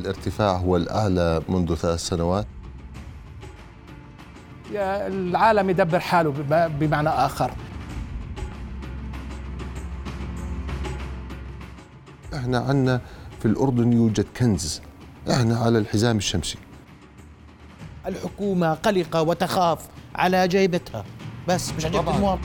الارتفاع هو الأعلى منذ ثلاث سنوات. العالم يدبر حاله بمعنى آخر. إحنا عندنا في الأردن يوجد كنز. إحنا على الحزام الشمسي. الحكومة قلقة وتخاف على جيبتها. بس مش عجبت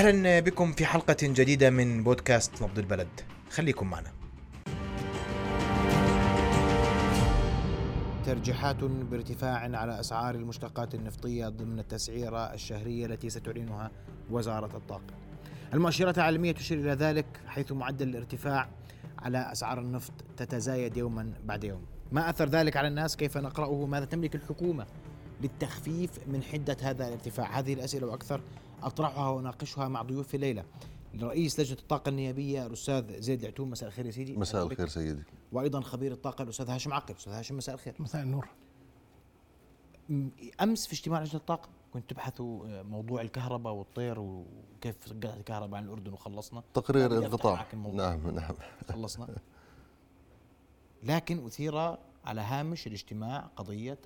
أهلا بكم في حلقة جديدة من بودكاست نبض البلد خليكم معنا ترجيحات بارتفاع على أسعار المشتقات النفطية ضمن التسعيرة الشهرية التي ستعلنها وزارة الطاقة. المؤشرات العالمية تشير إلى ذلك حيث معدل الارتفاع على أسعار النفط تتزايد يوما بعد يوم. ما أثر ذلك على الناس؟ كيف نقرأه؟ ماذا تملك الحكومة للتخفيف من حدة هذا الارتفاع؟ هذه الأسئلة وأكثر أطرحها وأناقشها مع ضيوفي الليلة. رئيس لجنة الطاقة النيابية الأستاذ زيد العتوم مساء الخير يا سيدي. مساء الخير سيدي. وأيضا خبير الطاقة الأستاذ هاشم عقل أستاذ هاشم مساء الخير. مساء النور. أمس في اجتماع لجنة الطاقة كنت تبحثوا موضوع الكهرباء والطير وكيف قطعت الكهرباء عن الأردن وخلصنا. تقرير انقطاع نعم نعم. خلصنا. لكن أثير على هامش الاجتماع قضية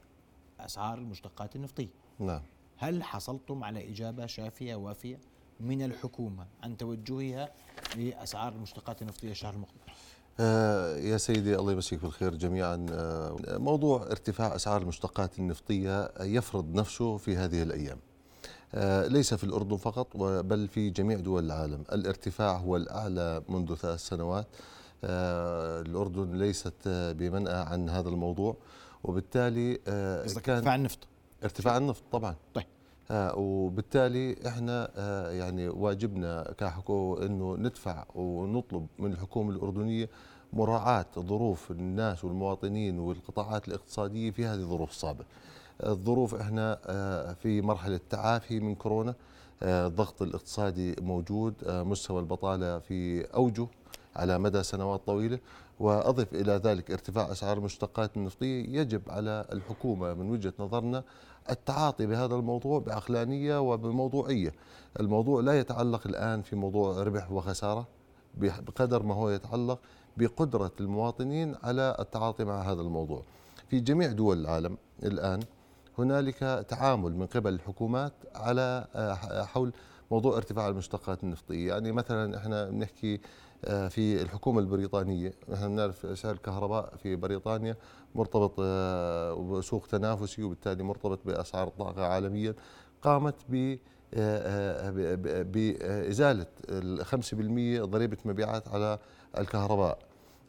أسعار المشتقات النفطية. نعم. هل حصلتم على إجابة شافية وافية من الحكومة عن توجهها لأسعار المشتقات النفطية الشهر المقبل؟ آه يا سيدي الله يمسيك بالخير جميعا. آه موضوع ارتفاع أسعار المشتقات النفطية يفرض نفسه في هذه الأيام. آه ليس في الأردن فقط بل في جميع دول العالم. الارتفاع هو الأعلى منذ ثلاث سنوات. آه الأردن ليست بمنأى عن هذا الموضوع. وبالتالي آه كان ارتفاع النفط؟ ارتفاع النفط طبعا طيب آه وبالتالي إحنا آه يعني واجبنا كحكومه إنه ندفع ونطلب من الحكومة الأردنية مراعاة ظروف الناس والمواطنين والقطاعات الاقتصادية في هذه الظروف الصعبة. الظروف إحنا آه في مرحلة تعافي من كورونا آه، الضغط الاقتصادي موجود آه، مستوى البطالة في أوجه على مدى سنوات طويلة وأضف إلى ذلك ارتفاع أسعار المشتقات النفطية يجب على الحكومة من وجهة نظرنا التعاطي بهذا الموضوع بعقلانيه وبموضوعية. الموضوع لا يتعلق الآن في موضوع ربح وخسارة بقدر ما هو يتعلق بقدرة المواطنين على التعاطي مع هذا الموضوع. في جميع دول العالم الآن هنالك تعامل من قبل الحكومات على آه، حول موضوع ارتفاع المشتقات النفطية، يعني مثلا إحنا بنحكي في الحكومة البريطانية، نحن بنعرف سعر الكهرباء في بريطانيا مرتبط آه، بسوق تنافسي وبالتالي مرتبط بأسعار الطاقة عالميا، قامت ب بإزالة ال 5% ضريبة مبيعات على الكهرباء.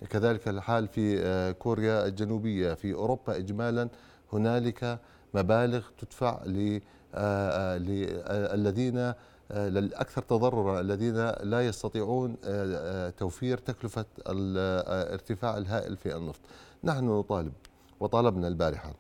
كذلك الحال في كوريا الجنوبية. في أوروبا إجمالا هنالك مبالغ تدفع للذين الأكثر تضررا الذين لا يستطيعون توفير تكلفة الارتفاع الهائل في النفط. نحن نطالب وطالبنا البارحة.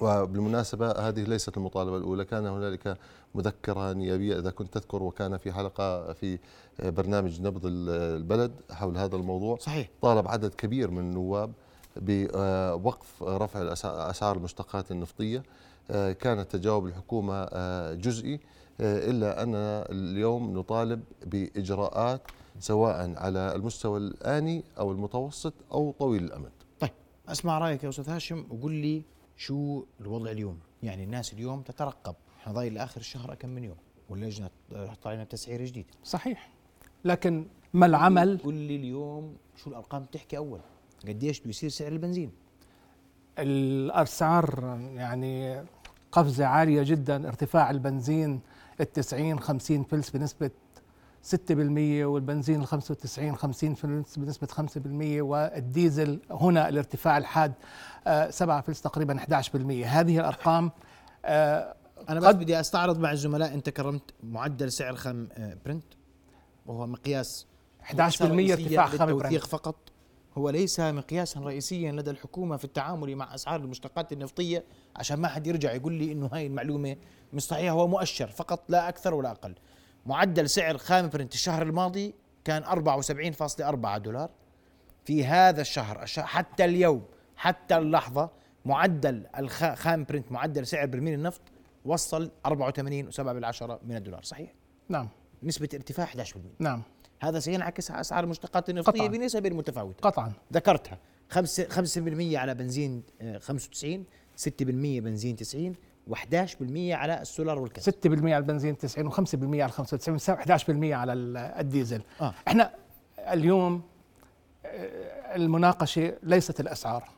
وبالمناسبة هذه ليست المطالبة الأولى. كان هنالك مذكرة نيابية إذا كنت تذكر وكان في حلقة في برنامج نبض البلد حول هذا الموضوع. صحيح. طالب عدد كبير من النواب بوقف رفع أسعار المشتقات النفطية. آه، كان تجاوب الحكومة آه، جزئي. آه، إلا أننا اليوم نطالب بإجراءات سواء على المستوى الآني أو المتوسط أو طويل الأمد. طيب أسمع رأيك يا أستاذ هاشم وقل لي شو الوضع اليوم؟ يعني الناس اليوم تترقب. إحنا ضايل لآخر الشهر كم من يوم؟ واللجنة طالعين بتسعير جديد. صحيح. لكن ما العمل؟ قل لي اليوم شو الأرقام بتحكي أول؟ قديش بيصير سعر البنزين؟ الأسعار يعني قفزة عالية جدا ارتفاع البنزين ال 90 50 فلس بنسبة 6% والبنزين ال 95 50 فلس بنسبة 5% والديزل هنا الارتفاع الحاد 7 آه، فلس تقريبا 11% هذه الأرقام آه، أنا بس بدي أستعرض مع الزملاء أنت كرمت معدل سعر خام آه، برنت وهو مقياس 11% ارتفاع خام برنت. فقط. هو ليس مقياسا رئيسيا لدى الحكومة في التعامل مع أسعار المشتقات النفطية عشان ما حد يرجع يقول لي إنه هاي المعلومة مش صحيحة هو مؤشر فقط لا أكثر ولا أقل. معدل سعر خام برنت الشهر الماضي كان 74.4 دولار. في هذا الشهر حتى اليوم حتى اللحظة معدل الخام برنت معدل سعر برميل النفط وصل 84 و7 بالعشرة من الدولار. صحيح؟ نعم. نسبة ارتفاع 11% نعم. هذا سينعكس على أسعار المشتقات النفطية قطعاً. بنسب متفاوتة. قطعا. ذكرتها 5 5% على بنزين آه، 95 6% بنزين 90 و11% على السولار والكهرباء 6% على البنزين 90 و5% على 95 11% على ال- الديزل. آه. إحنا اليوم آه، المناقشة ليست الأسعار.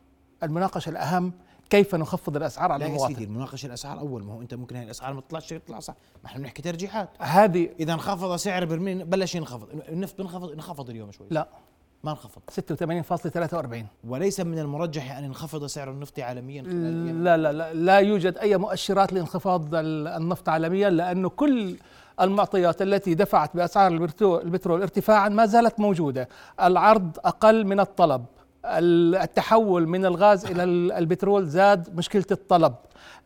المناقشة الأهم كيف نخفض الأسعار على لا يا سيدي المواطن المناقشة الأسعار أول ما هو أنت ممكن هاي الأسعار ما تطلعش تطلع صح. ما إحنا بنحكي ترجيحات. هذه إذا انخفض سعر برميل بلش ينخفض. النفط بنخفض انخفض اليوم شوي. لا. ما انخفض. 86.43 وليس من المرجح أن ينخفض سعر النفط عالميا خلال. لا لا لا. لا يوجد أي مؤشرات لانخفاض ال- النفط عالميا لأنه كل المعطيات التي دفعت بأسعار البترول ارتفاعا ما زالت موجودة، العرض أقل من الطلب، ال- التحول من الغاز إلى ال- البترول زاد مشكلة الطلب،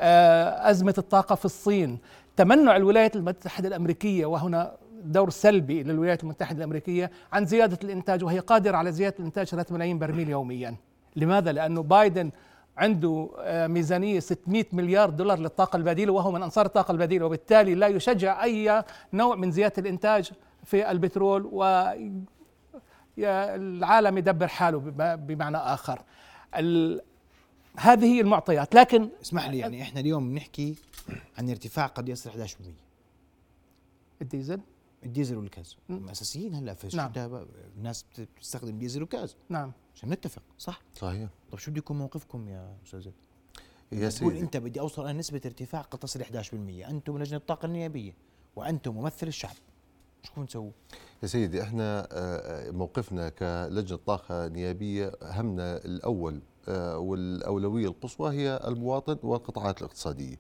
آه، أزمة الطاقة في الصين، تمنع الولايات المتحدة الأمريكية وهنا دور سلبي للولايات المتحدة الأمريكية عن زيادة الإنتاج وهي قادرة على زيادة الإنتاج 3 ملايين برميل يوميا. لماذا؟ لأنه بايدن عنده آه، ميزانية 600 مليار دولار للطاقة البديلة وهو من أنصار الطاقة البديلة وبالتالي لا يشجع أي نوع من زيادة الإنتاج في البترول و العالم يدبر حاله بم- بمعنى آخر. ال... هذه هي المعطيات. لكن اسمح لي يعني إحنا اليوم بنحكي عن ارتفاع قد يصل 11% الديزل؟ الديزل والكاز اساسيين هلا في نعم. الناس بت- بتستخدم ديزل وكاز نعم. عشان نتفق صح؟ صحيح. طب شو بده يكون موقفكم يا أستاذ زيد؟ يا تقول سيدي أنت بدي أوصل إلى نسبة ارتفاع قد تصل 11% أنتم لجنة الطاقة النيابية وأنتم ممثل الشعب. بدكم تسووا؟ يا سيدي إحنا آه، موقفنا كلجنة طاقة نيابية همنا الأول آه، والأولوية القصوى هي المواطن والقطاعات الاقتصادية.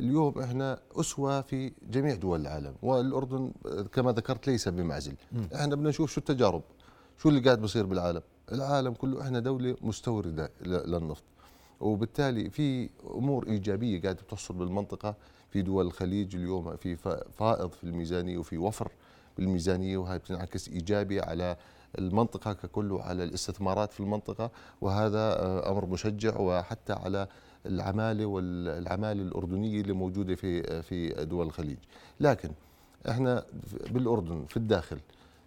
اليوم إحنا أسوة في جميع دول العالم والأردن آه، كما ذكرت ليس بمعزل. إحنا بدنا نشوف شو التجارب شو اللي قاعد بصير بالعالم العالم كله إحنا دولة مستوردة للنفط وبالتالي في أمور إيجابية قاعدة بتحصل بالمنطقة في دول الخليج اليوم في فائض في الميزانية وفي وفر بالميزانية وهي بتنعكس إيجابي على المنطقة ككل وعلى الاستثمارات في المنطقة. وهذا آه، أمر مشجع وحتى على العمالة والعمالة الأردنية اللي موجودة في في دول الخليج. لكن إحنا بالأردن في الداخل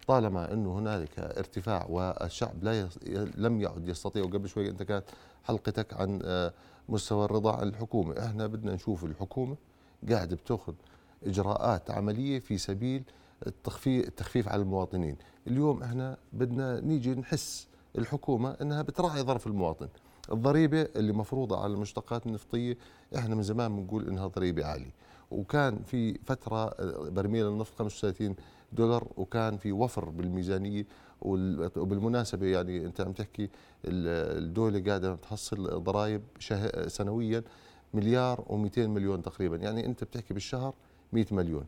طالما إنه هنالك ارتفاع والشعب لا يس- لم يعد يستطيع وقبل شوي أنت كانت حلقتك عن آه، مستوى الرضا عن الحكومة، إحنا بدنا نشوف الحكومة قاعدة بتاخذ إجراءات عملية في سبيل التخفيف التخفيف على المواطنين، اليوم إحنا بدنا نيجي نحس الحكومة إنها بتراعي ظرف المواطن، الضريبة اللي مفروضة على المشتقات النفطية إحنا من زمان بنقول إنها ضريبة عالية، وكان في فترة آه، برميل النفط 35 دولار وكان في وفر بالميزانية وبالمناسبة يعني أنت عم تحكي ال- الدولة قاعدة تحصل ضرائب سنويا مليار و200 مليون تقريبا. يعني أنت بتحكي بالشهر 100 مليون.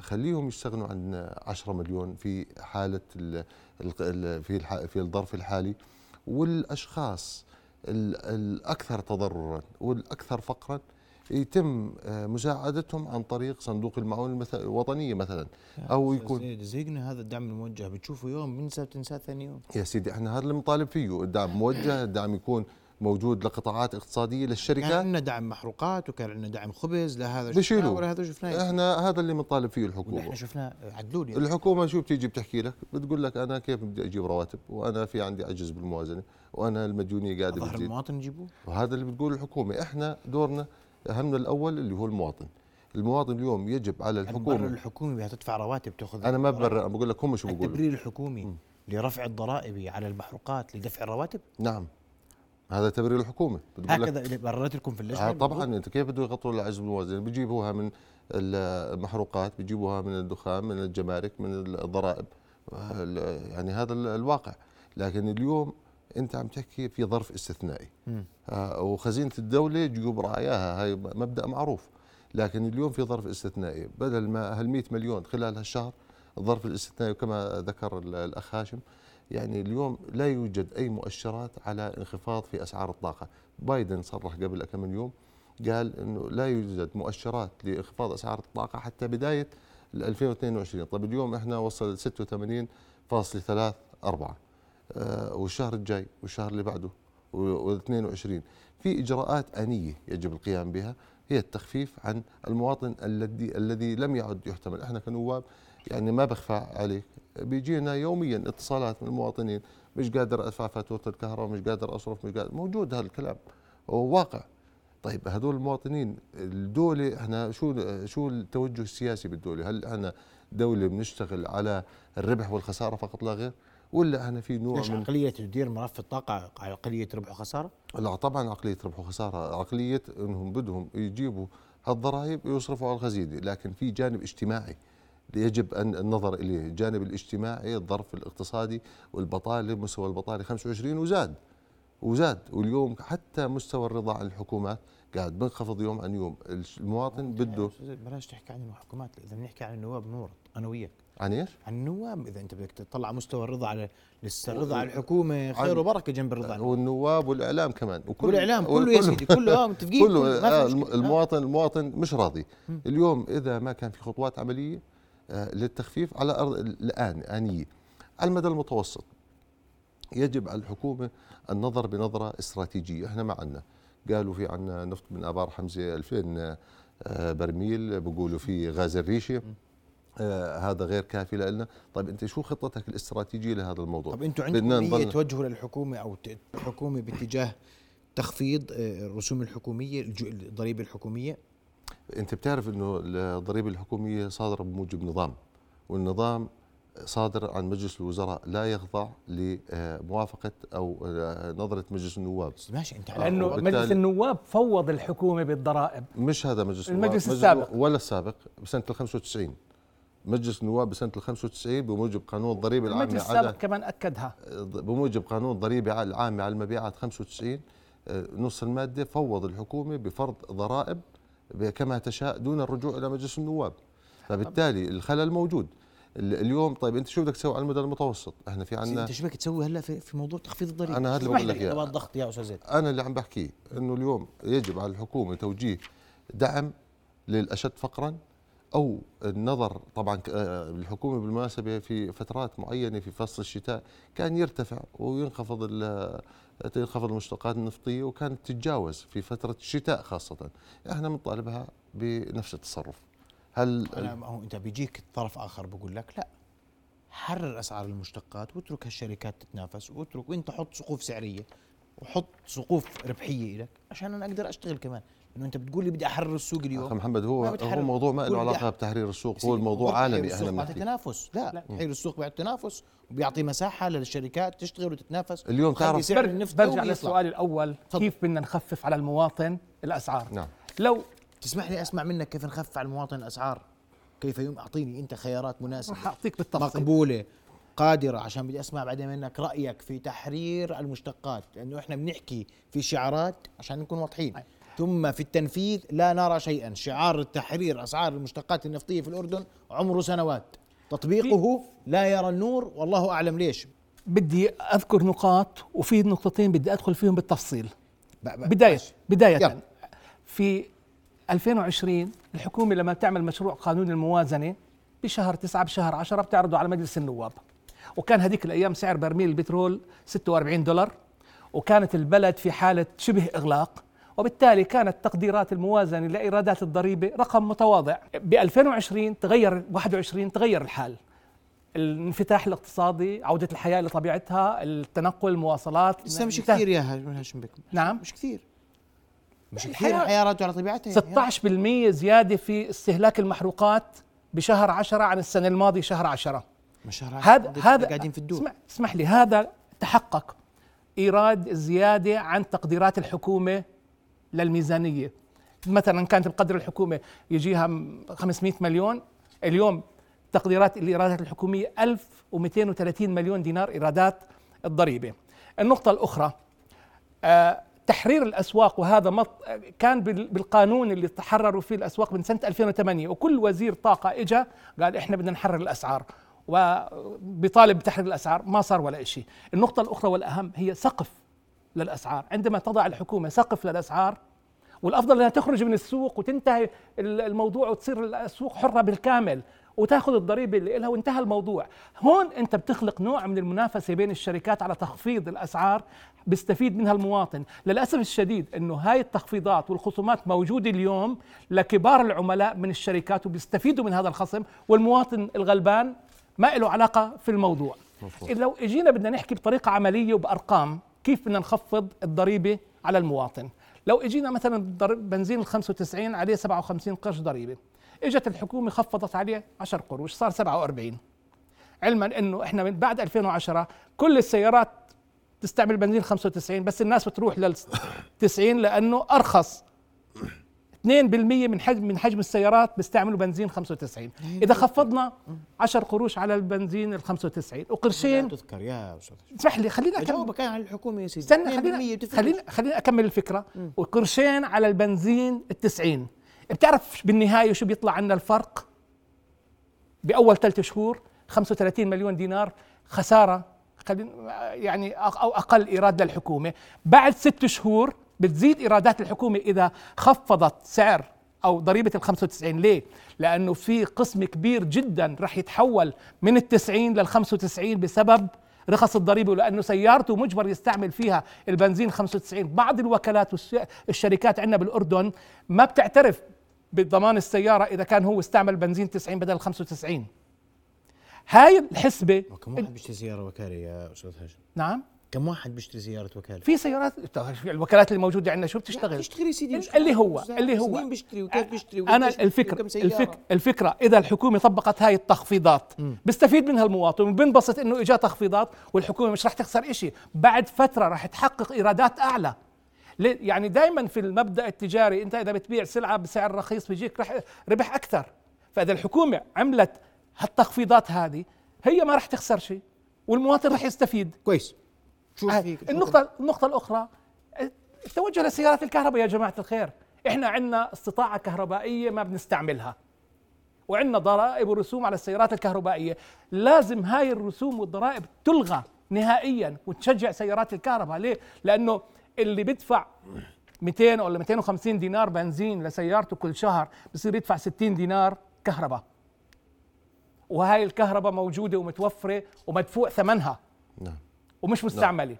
خليهم يستغنوا عن 10 مليون في حالة ال في في الظرف الحالي. والأشخاص ال- الأكثر تضررا والأكثر فقرا يتم آه، مساعدتهم عن طريق صندوق المعون المث- الوطنية مثلا. أو يكون زيقنا هذا الدعم الموجه. بتشوفه يوم بنسى بتنساه ثاني يوم. يا سيدي إحنا هذا اللي بنطالب فيه. الدعم موجه الدعم يكون موجود لقطاعات اقتصادية كان للشركات عندنا دعم محروقات وكان عندنا دعم خبز لا هذا بشيلوه. شفناه ولا هذا شفناه. إحنا هذا اللي بنطالب فيه الحكومة. إحنا شفناه. عدلوا لي الحكومة شو بتيجي بتحكي لك؟ بتقول لك أنا كيف بدي أجيب رواتب؟ وأنا في عندي عجز بالموازنة وأنا المديونية قاعدة ظهر المواطن يجيبوه؟ وهذا اللي بتقول الحكومة. إحنا دورنا همنا الأول اللي هو المواطن. المواطن اليوم يجب على المبرر الحكومة. الحكومي بها تدفع رواتب تأخذ أنا ما ببرر بقول لك هم شو بيقولوا. التبرير الحكومي لرفع الضرائب على المحروقات لدفع الرواتب؟ نعم. هذا تبرير الحكومة. هكذا اللي بررت لكم في اللجنة. آه طبعا أنت كيف بده يغطوا العجز بالموازنه بيجيبوها من المحروقات بيجيبوها من الدخان من الجمارك من الضرائب. ال- يعني هذا ال- الواقع. لكن اليوم أنت عم تحكي في ظرف استثنائي. آه وخزينة الدولة جيوب رعاياها هاي مبدأ معروف. لكن اليوم في ظرف استثنائي. بدل ما هال 100 مليون خلال هالشهر الظرف الاستثنائي وكما ذكر ال- الأخ هاشم يعني اليوم لا يوجد أي مؤشرات على انخفاض في أسعار الطاقة. بايدن صرح قبل كم يوم قال إنه لا يوجد مؤشرات لانخفاض أسعار الطاقة حتى بداية ال 2022 طب اليوم إحنا وصل 86.3 4 آه والشهر الجاي والشهر اللي بعده و22 في إجراءات آنية يجب القيام بها هي التخفيف عن المواطن الذي الذي لم يعد يحتمل. إحنا كنواب يعني ما بخفى عليك. بيجينا يوميا اتصالات من المواطنين. مش قادر ادفع فاتوره الكهرباء مش قادر أصرف مش قادر. موجود هذا الكلام هو واقع. طيب هذول المواطنين الدولة إحنا شو شو التوجه السياسي بالدولة؟ هل إحنا دولة بنشتغل على الربح والخسارة فقط لا غير؟ ولا إحنا في نوع من عقلية تدير ملف الطاقه عقلية ربح وخسارة؟ لا طبعا عقلية ربح وخسارة. عقلية إنهم بدهم يجيبوا هالضرائب ويصرفوا على الخزينة. لكن في جانب اجتماعي. يجب أن النظر إليه، الجانب الاجتماعي الظرف الاقتصادي والبطالة مستوى البطالة 25 وزاد وزاد. واليوم حتى مستوى الرضا عن الحكومات قاعد بنخفض يوم عن يوم. المواطن بده بلاش تحكي عن الحكومات إذا بنحكي عن النواب نور أنا وياك. عن إيش؟ عن النواب. إذا أنت بدك تطلع مستوى الرضا على لسه الرضا على الحكومة خير وبركة جنب الرضا عن والنواب والإعلام كمان. وكل والإعلام كله يا سيدي كله. آه متفقين. كله. آه. المواطن المواطن مش راضي. اليوم إذا ما كان في خطوات عملية للتخفيف على أرض الآن انيه على المدى المتوسط. يجب على الحكومة النظر بنظرة استراتيجية. إحنا ما عندنا. قالوا في عندنا نفط من أبار حمزة 2000 آه، برميل بقولوا في غاز الريشة. آه هذا غير كافي لنا. طيب أنت شو خطتك الاستراتيجية لهذا الموضوع؟ طب أنتم عندكم نية توجهوا للحكومة أو الحكومة باتجاه تخفيض آه، الرسوم الحكومية الضريبة الحكومية؟ أنت بتعرف إنه الضريبة الحكومية صادرة بموجب نظام والنظام صادر عن مجلس الوزراء لا يخضع لموافقة أو آه، نظرة مجلس النواب. ماشي أنت على لأنه مجلس النواب فوض الحكومة بالضرائب. مش هذا مجلس المجلس مجلس السابق. ولا السابق بسنة ال 95 مجلس النواب بسنة ال 95 بموجب قانون الضريبه العامة المجلس على السابق كمان أكدها. بموجب قانون الضريبه العامه على المبيعات 95 آه، نص المادة فوض الحكومة بفرض ضرائب كما تشاء دون الرجوع إلى مجلس النواب. فبالتالي الخلل موجود. ال- اليوم طيب أنت شو بدك تسوي على المدى المتوسط؟ إحنا في عندنا أنت شو بدك تسوي هلأ في, في موضوع تخفيض الضريبة؟ أنا هذا اللي بقول لك لي إياه. ادوات ضغط يا أستاذ زيد؟ أنا اللي عم بحكيه إنه اليوم يجب على الحكومة توجيه دعم للأشد فقرا أو النظر طبعا آه، الحكومة بالمناسبة في فترات معينة في فصل الشتاء كان يرتفع وينخفض ال- تنخفض المشتقات النفطيه وكانت تتجاوز في فترة الشتاء خاصة. إحنا بنطالبها بنفس التصرف. هل أنا ما هو أنت بيجيك طرف آخر بقول لك لا حرر أسعار المشتقات واترك هالشركات تتنافس واترك وانت حط سقوف سعرية وحط سقوف ربحية لك عشان أنا أقدر أشتغل كمان. إنه أنت بتقول لي بدي أحرر السوق اخ اليوم محمد ما هو. هو موضوع ما له علاقة بتحرير السوق هو الموضوع عالمي إحنا بيعطي بنحكي تنافس لا تحرير السوق بيعطي تنافس وبيعطي مساحة للشركات تشتغل وتتنافس. اليوم تعرف- سعر النفط برجع. للسؤال الأول تفضل. كيف بدنا نخفف على المواطن الأسعار؟ نعم. لو تسمح لي أسمع منك كيف نخفف على المواطن الأسعار؟ كيف يوم أعطيني أنت خيارات مناسبة. رح أعطيك بالتفصيل. مقبولة قادرة عشان بدي أسمع بعدين منك رأيك في تحرير المشتقات. لأنه إحنا بنحكي في شعارات عشان نكون واضحين. أي. ثم في التنفيذ لا نرى شيئا. شعار التحرير أسعار المشتقات النفطية في الأردن عمره سنوات. تطبيقه لا يرى النور والله أعلم ليش. بدي أذكر نقاط وفي نقطتين بدي أدخل فيهم بالتفصيل. ب- ب- بداية ماشي. بداية. يلا. في 2020 الحكومة لما تعمل مشروع قانون الموازنة بشهر 9 بشهر 10 بتعرضه على مجلس النواب. وكان هذيك الأيام سعر برميل البترول 46 دولار وكانت البلد في حالة شبه إغلاق. وبالتالي كانت تقديرات الموازنة لإيرادات الضريبة رقم متواضع. ب 2020 تغير 21 تغير الحال. الانفتاح الاقتصادي عودة الحياة لطبيعتها التنقل المواصلات. لسه مش. كثير يا هاشم بك نعم. مش كثير. مش الحياة- كثير. الحياة راجعة على طبيعتها. 16% زيادة في استهلاك المحروقات بشهر 10 عن السنة الماضية شهر 10 مش هذا هذا قاعدين في الدور. اسمح, اسمح لي هذا تحقق إيراد زيادة عن تقديرات الحكومة للميزانية. مثلا كانت بقدر الحكومة يجيها م- 500 مليون اليوم تقديرات الإيرادات الحكومية 1230 مليون دينار إيرادات الضريبة. النقطة الأخرى آه، تحرير الأسواق وهذا مط... كان بال- بالقانون اللي تحرروا فيه الأسواق من سنة 2008 وكل وزير طاقة اجى قال إحنا بدنا نحرر الأسعار وبيطالب بتحرير الأسعار ما صار ولا شيء النقطة الأخرى والأهم هي سقف للأسعار. عندما تضع الحكومة سقف للأسعار والأفضل أنها تخرج من السوق وتنتهي ال- الموضوع وتصير السوق حرة بالكامل وتأخذ الضريبة اللي لها وانتهى الموضوع. هون أنت بتخلق نوع من المنافسة بين الشركات على تخفيض الأسعار بيستفيد منها المواطن. للأسف الشديد إنه هاي التخفيضات والخصومات موجودة اليوم لكبار العملاء من الشركات وبيستفيدوا من هذا الخصم والمواطن الغلبان ما له علاقة في الموضوع. مفهوم. لو إجينا بدنا نحكي بطريقة عملية وبأرقام كيف بدنا نخفض الضريبة على المواطن؟ لو اجينا مثلا بنزين ال 95 عليه 57 قرش ضريبة. إجت الحكومة خفضت عليه 10 قروش صار 47 علما إنه إحنا من بعد 2010 كل السيارات تستعمل بنزين 95 بس الناس بتروح لل 90 لأنه أرخص. 2% من حجم من حجم السيارات بيستعملوا بنزين 95 إذا خفضنا 10 قروش على البنزين ال 95 لا وقرشين تذكر يا أستاذ. اسمح لي خليني أكمل. جاوبك عن الحكومة يا سيدي. استنى 2% خلينا بتفرق. خلينا خلينا أكمل الفكرة. وقرشين على البنزين التسعين. بتعرف بالنهاية شو بيطلع عنا الفرق؟ بأول ثلاث شهور 35 مليون دينار خسارة يعني أو أقل إيراد للحكومة. بعد ست شهور بتزيد إيرادات الحكومة إذا خفضت سعر أو ضريبة ال 95 ليه؟ لأنه في قسم كبير جدا رح يتحول من ال 90 لل 95 بسبب رخص الضريبة ولأنه سيارته مجبر يستعمل فيها البنزين 95 بعض الوكالات والشركات عندنا بالأردن ما بتعترف بضمان السيارة إذا كان هو استعمل بنزين 90 بدل 95 هاي الحسبة كم واحد بيشتري سيارة وكالة يا أستاذ هاشم. نعم. كم واحد بيشتري سيارة وكالة؟ في سيارات الوكالات اللي موجودة عندنا شو بتشتغل؟ بيشتري سيدي اللي هو اللي هو. مين بيشتري وكيف بيشتري أنا الفكرة؟ الفك الفكرة إذا الحكومة طبقت هاي التخفيضات بيستفيد منها المواطن وبنبسط إنه اجى تخفيضات والحكومة مش رح تخسر إشي. بعد فترة رح تحقق إيرادات أعلى؟ يعني دائما في المبدأ التجاري أنت إذا بتبيع سلعة بسعر رخيص بيجيك رح ربح أكثر. فإذا الحكومة عملت هالتخفيضات هذه هي ما رح تخسر شيء والمواطن رح يستفيد. كويس. فيك النقطة النقطة الأخرى التوجه لسيارات الكهرباء يا جماعة الخير. إحنا عندنا استطاعة كهربائية ما بنستعملها. وعندنا ضرائب ورسوم على السيارات الكهربائية. لازم هاي الرسوم والضرائب تلغى نهائيا وتشجع سيارات الكهرباء. ليه؟ لأنه اللي بيدفع 200 ولا 250 دينار بنزين لسيارته كل شهر بصير يدفع 60 دينار كهرباء. وهاي الكهرباء موجودة ومتوفرة ومدفوع ثمنها. نعم. ومش مستعملة.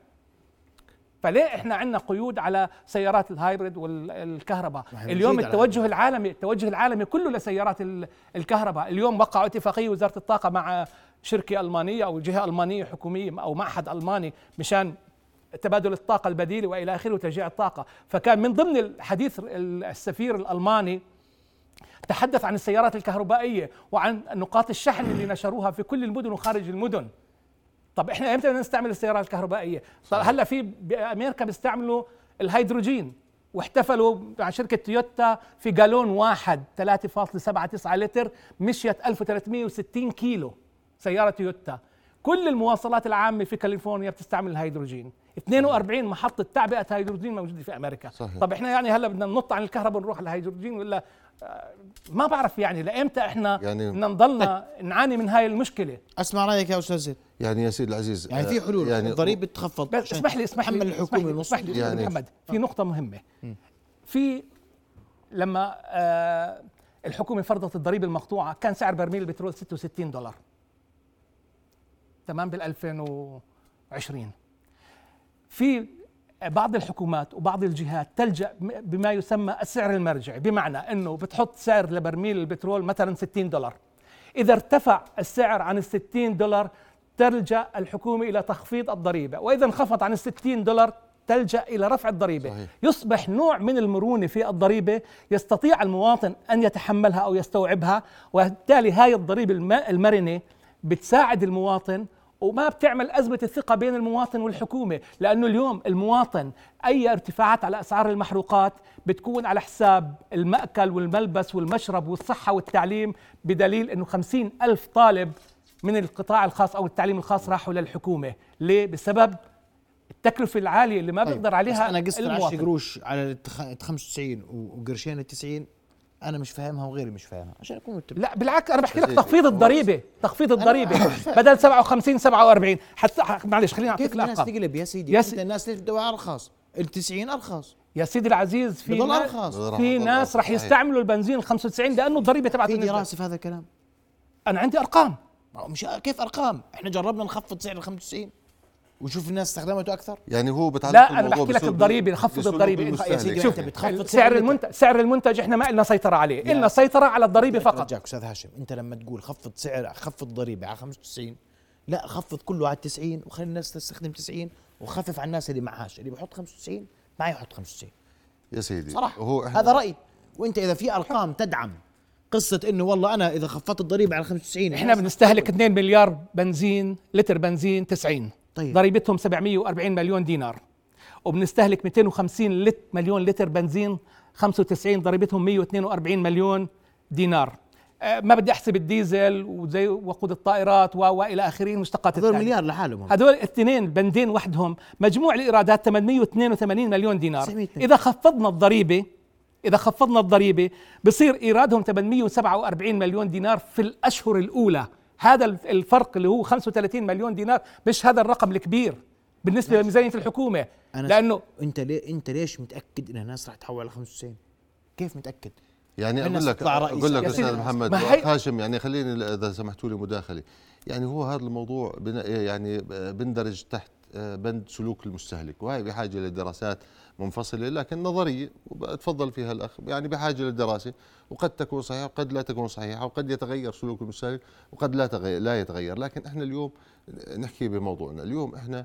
فليه إحنا عندنا قيود على سيارات الهايبريد والكهرباء؟ اليوم التوجه العالمي التوجه العالمي كله لسيارات ال- الكهرباء. اليوم وقعوا اتفاقية وزارة الطاقة مع شركة ألمانية أو جهة ألمانية حكومية أو معهد ألماني مشان تبادل الطاقة البديلة وإلى آخره وتشجيع الطاقة. فكان من ضمن الحديث السفير الألماني تحدث عن السيارات الكهربائية وعن نقاط الشحن اللي نشروها في كل المدن وخارج المدن. طب إحنا إمتى بدنا نستعمل السيارات الكهربائية؟ صار هلأ في بامريكا بيستعملوا الهيدروجين واحتفلوا مع شركة تويوتا في جالون واحد 3.79 لتر مشيت 1360 كيلو سيارة تويوتا. كل المواصلات العامة في كاليفورنيا بتستعمل الهيدروجين. 42 محطة تعبئة هيدروجين موجودة في أمريكا. صحيح. طب إحنا يعني هلأ بدنا ننط عن الكهرباء ونروح على الهيدروجين ولا ما بعرف يعني لإمتى إحنا يعني- بدنا نضلنا نعاني من هاي المشكلة. أسمع رأيك يا أستاذ زيد. يعني يا سيدي العزيز يعني في آه، حلول يعني الضريبه تخفض بس اسمح لي اسمح لي الحكومة اسمح لي يعني- محمد في نقطة مهمة. في لما آه الحكومة فرضت الضريبة المقطوعة كان سعر برميل البترول 66 دولار. تمام بال 2020 في بعض الحكومات وبعض الجهات تلجأ بما يسمى السعر المرجعي بمعنى إنه بتحط سعر لبرميل البترول مثلا 60 دولار. إذا ارتفع السعر عن ال 60 دولار تلجأ الحكومة إلى تخفيض الضريبة. وإذا انخفض عن ال 60 دولار تلجأ إلى رفع الضريبة. صحيح. يصبح نوع من المرونة في الضريبة يستطيع المواطن أن يتحملها أو يستوعبها وبالتالي هاي الضريبة الم- المرنة بتساعد المواطن وما بتعمل أزمة الثقة بين المواطن والحكومة لأنه اليوم المواطن أي ارتفاعات على أسعار المحروقات بتكون على حساب المأكل والملبس والمشرب والصحة والتعليم بدليل أنه خمسين ألف طالب من القطاع الخاص أو التعليم الخاص راحوا للحكومة ليه؟ بسبب التكلفة العالية اللي ما طيب، بيقدر بس عليها أنا قصة 10 المواطن قروش على ال 95 و- وقرشين ال 90 أنا مش فاهمها وغيري مش فاهمها عشان أكون متفق. لا بالعكس أنا بحكي لك سيدي، تخفيض الضريبة تخفيض الضريبة. بدل 57 47 حتى معلش خليني أعطيك كيف الناس الأرقام. تقلب يا سيدي؟ يا يا سي- انت الناس ليش بدها أرخص. ال 90 أرخص. يا سيدي العزيز في بضل ناس أرخص. راح في ناس رح. يستعملوا البنزين ال 95 لأنه الضريبة تبعته في. دراسه في هذا الكلام؟ أنا عندي أرقام. مش كيف أرقام؟ إحنا جربنا نخفض سعر ال 95 ونشوف الناس استخدمته أكثر؟ يعني هو بتعلق لا أنا بحكي لك الضريبة نخفض الضريبة. المستهلك. يا سيدي شوف أنت بتخفض سعر سعر المنتج سعر المنتج إحنا ما لنا سيطرة عليه لنا سيطرة على الضريبة فقط. رجاك أستاذ هاشم أنت لما تقول خفض سعر خفض ضريبة على 95 لا خفض كله على 90 وخلي الناس تستخدم 90 وخفف على الناس اللي معهاش اللي بيحط 95 ما يحط 95 يا سيدي صراحة هو هذا رأيي. وأنت إذا في أرقام تدعم قصة إنه والله أنا إذا خفضت الضريبة على 95 إحنا بنستهلك 2 مليار بنزين لتر بنزين 90 طيب. ضريبتهم 740 مليون دينار وبنستهلك 250 لت مليون لتر بنزين 95 ضريبتهم 142 مليون دينار آه، ما بدي أحسب الديزل وزي وقود الطائرات وإلى آخره المشتقات هذول. مليار لحالهم هم. هذول الاثنين البندين وحدهم مجموع الإيرادات 882 مليون دينار 900 إذا خفضنا الضريبة إذا خفضنا الضريبة بصير إيرادهم 847 مليون دينار في الأشهر الأولى هذا الفرق اللي هو 35 مليون دينار مش هذا الرقم الكبير بالنسبة لميزانية الحكومة. أنا لأنه أنت ليه أنت ليش متأكد إن الناس راح تحول على 95 كيف متأكد؟ يعني أقول لك. أقول لك أستاذ محمد هاشم يعني خليني إذا سمحتوا لي مداخلة. يعني هو هذا الموضوع بن- يعني بندرج تحت بند سلوك المستهلك وهي بحاجة لدراسات منفصلة لكن نظريه تفضل فيها الأخ يعني بحاجة للدراسه وقد تكون صحيحة وقد لا تكون صحيحة وقد يتغير سلوك المستهلك وقد لا تغير لا يتغير لكن إحنا اليوم نحكي بموضوعنا اليوم إحنا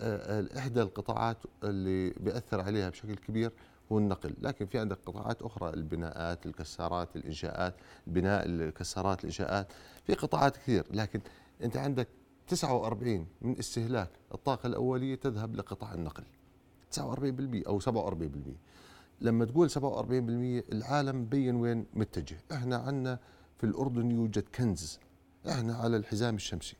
آه، إحدى القطاعات اللي بيأثر عليها بشكل كبير هو النقل لكن في عندك قطاعات أخرى البناءات الكسارات الإنشاءات بناء الكسارات الإنشاءات في قطاعات كثير لكن أنت عندك 49 من استهلاك الطاقة الأولية تذهب لقطاع النقل. 49% أو 47% لما تقول 47% العالم مبين وين متجه. إحنا عندنا في الأردن يوجد كنز. إحنا على الحزام الشمسي.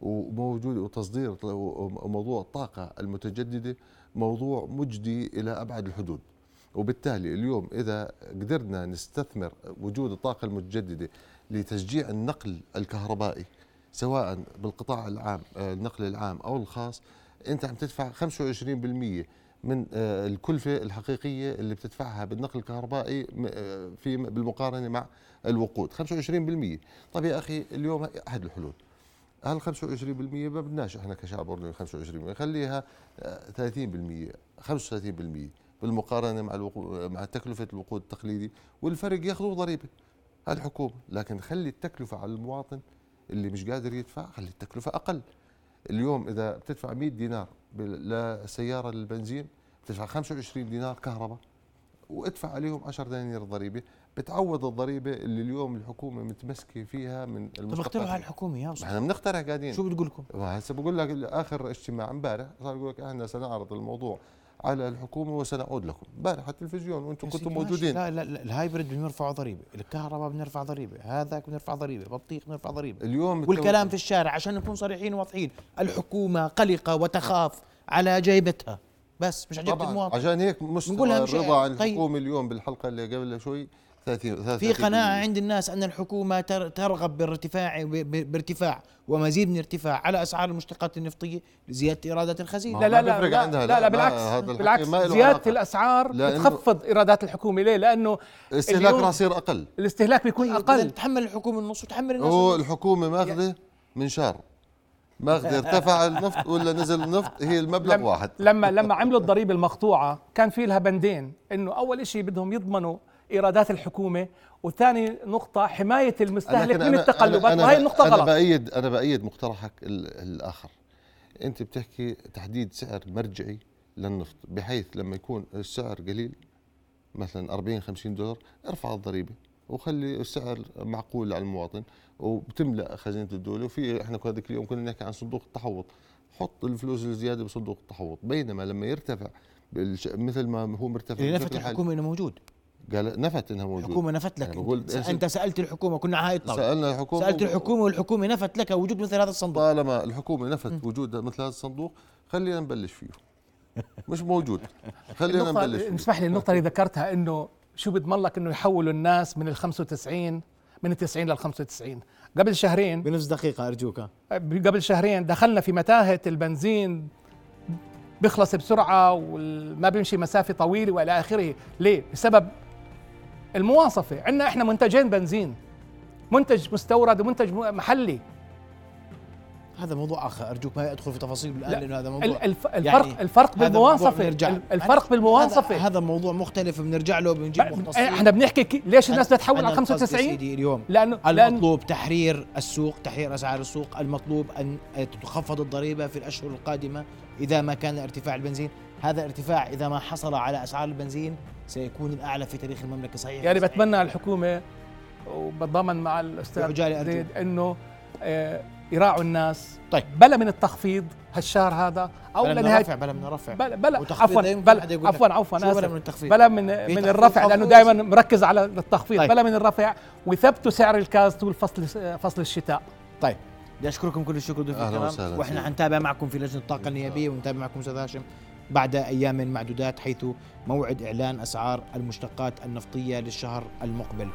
وموجود وتصدير وموضوع الطاقة المتجددة موضوع مجدي إلى أبعد الحدود. وبالتالي اليوم إذا قدرنا نستثمر وجود الطاقة المتجددة لتشجيع النقل الكهربائي سواء بالقطاع العام آه، النقل العام أو الخاص أنت عم تدفع 25% من آه، الكلفة الحقيقية اللي بتدفعها بالنقل الكهربائي آه، في بالمقارنة مع الوقود. 25% طيب يا أخي اليوم أحد الحلول. هل 25% ما بدناش إحنا كشعب اردني 25% خليها آه، 30% 35% بالمقارنة مع الوقود مع تكلفة الوقود التقليدي والفرق ياخذوه ضريبة. الحكومة لكن خلي التكلفة على المواطن اللي مش قادر يدفع خلي التكلفة أقل. اليوم إذا بتدفع 100 دينار لسياره للبنزين بتدفع 25 دينار كهرباء وادفع عليهم 10 دنانير ضريبة. بتعوض الضريبة اللي اليوم الحكومة متمسكة فيها من طب اقترحوا على الحكومة يا أستاذ. إحنا بنقترح قاعدين. شو بتقول لكم؟ هسه بقول لك آخر اجتماع امبارح صار يقول لك إحنا سنعرض الموضوع. على الحكومة وسنعود لكم. امبارح على التلفزيون وأنتم كنتم. موجودين. لا لا لا الهايبرد بنرفع ضريبة الكهرباء بنرفع ضريبة هذاك بنرفع ضريبة بطيخ بنرفع ضريبة. اليوم والكلام في الشارع عشان نكون صريحين وواضحين. الحكومة قلقة وتخاف على جيبتها. بس مش عجبت المواطن عشان هيك مستوى الرضا عن طيب. الحكومة اليوم بالحلقة اللي قبل شوي 30 في قناعة عند الناس أن الحكومة تر- ترغب بارتفاع ب- ب- بارتفاع ومزيد من ارتفاع على أسعار المشتقات النفتية لزيادة إيرادات الخزينة. لا لا لا لا, لا, لا، لا بالعكس بالعكس زيادة. الأسعار بتخفض إيرادات الحكومة. ليه؟ لأنه استهلاك اليوم راح يصير أقل. الاستهلاك بيكون طيب أقل. تحمل الحكومة النص وتحمل الناس هو النص. الحكومة ماخذة منشار ماخذة ارتفع النفط ولا نزل النفط هي المبلغ لما واحد. لما لما عملوا الضريبة المقطوعة كان في لها بندين إنه أول شيء بدهم يضمنوا إيرادات الحكومة. وثاني نقطة حماية المستهلك من التقلبات. وهي النقطة أنا غلط. بايد أنا بأيد مقترحك ال- الآخر. أنت بتحكي تحديد سعر مرجعي للنفط بحيث لما يكون السعر قليل مثلا 40 50 دولار ارفع الضريبة وخلي السعر معقول على المواطن وبتملأ خزينة الدولة. وفي إحنا هذاك اليوم كنا نحكي عن صندوق التحوط. حط الفلوس الزيادة بصندوق التحوط. بينما لما يرتفع مثل ما هو مرتفع نفت الحكومة إنه موجود. قال نفت إنها موجودة. الحكومة نفت لك. أنت, إيش- أنت سألت الحكومة كنا على هاي الطاولة سألنا الحكومة سألت الحكومة والحكومة نفت لك وجود مثل هذا الصندوق. طالما الحكومة نفت وجود مثل هذا الصندوق خلينا نبلش فيه. مش موجود. خلينا نبلش فيه. اسمح لي النقطة اللي ذكرتها إنه شو بيضمن لك إنه يحولوا الناس من ال 95 من ال 90 لل 95 قبل شهرين بنص دقيقة أرجوك. قبل شهرين دخلنا في متاهة البنزين بيخلص بسرعة وما بيمشي مسافة طويلة وإلى آخره. ليه؟ بسبب المواصفة. عندنا إحنا منتجين بنزين. منتج مستورد ومنتج محلي. هذا موضوع آخر. أرجوك ما أدخل في تفاصيل الان لا، لأنه هذا موضوع ال- الف- الفرق يعني الفرق هذا موضوع بالمواصفة. الفرق هذا, بالمواصفة. هذا موضوع مختلف بنرجع له بنجيب مختصين. إحنا بنحكي كي- ليش الناس بدها تحول على القصد يا 95 سيدي اليوم لأنه لأن المطلوب تحرير السوق تحرير أسعار السوق المطلوب أن تخفض الضريبة في الأشهر القادمة إذا ما كان ارتفاع البنزين. هذا ارتفاع إذا ما حصل على أسعار البنزين سيكون الأعلى في تاريخ المملكة صحيح يعني صحيح. بتمنى على الحكومة وبتضامن مع أرجو. زيد إنه آه، يراعوا الناس طيب. بلا من التخفيض هالشهر هذا أو بلا من لنهايه رفع بلا من رفع بلا بلا عفوا بلا عفوا عفوا بلا. من التخفيض بلا من من الرفع لأنه. دائما مركز على التخفيض طيب. بلا من الرفع ويثبتوا سعر الكاز طول فصل فصل الشتاء طيب بدي أشكركم كل الشكر ضيوف أهلا الكرام وسهلا وإحنا. حنتابع معكم في لجنة الطاقة النيابية ونتابع معكم أستاذ هاشم بعد أيام معدودات حيث موعد إعلان أسعار المشتقات النفطية للشهر المقبل.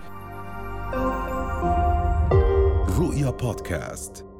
رؤيا بودكاست.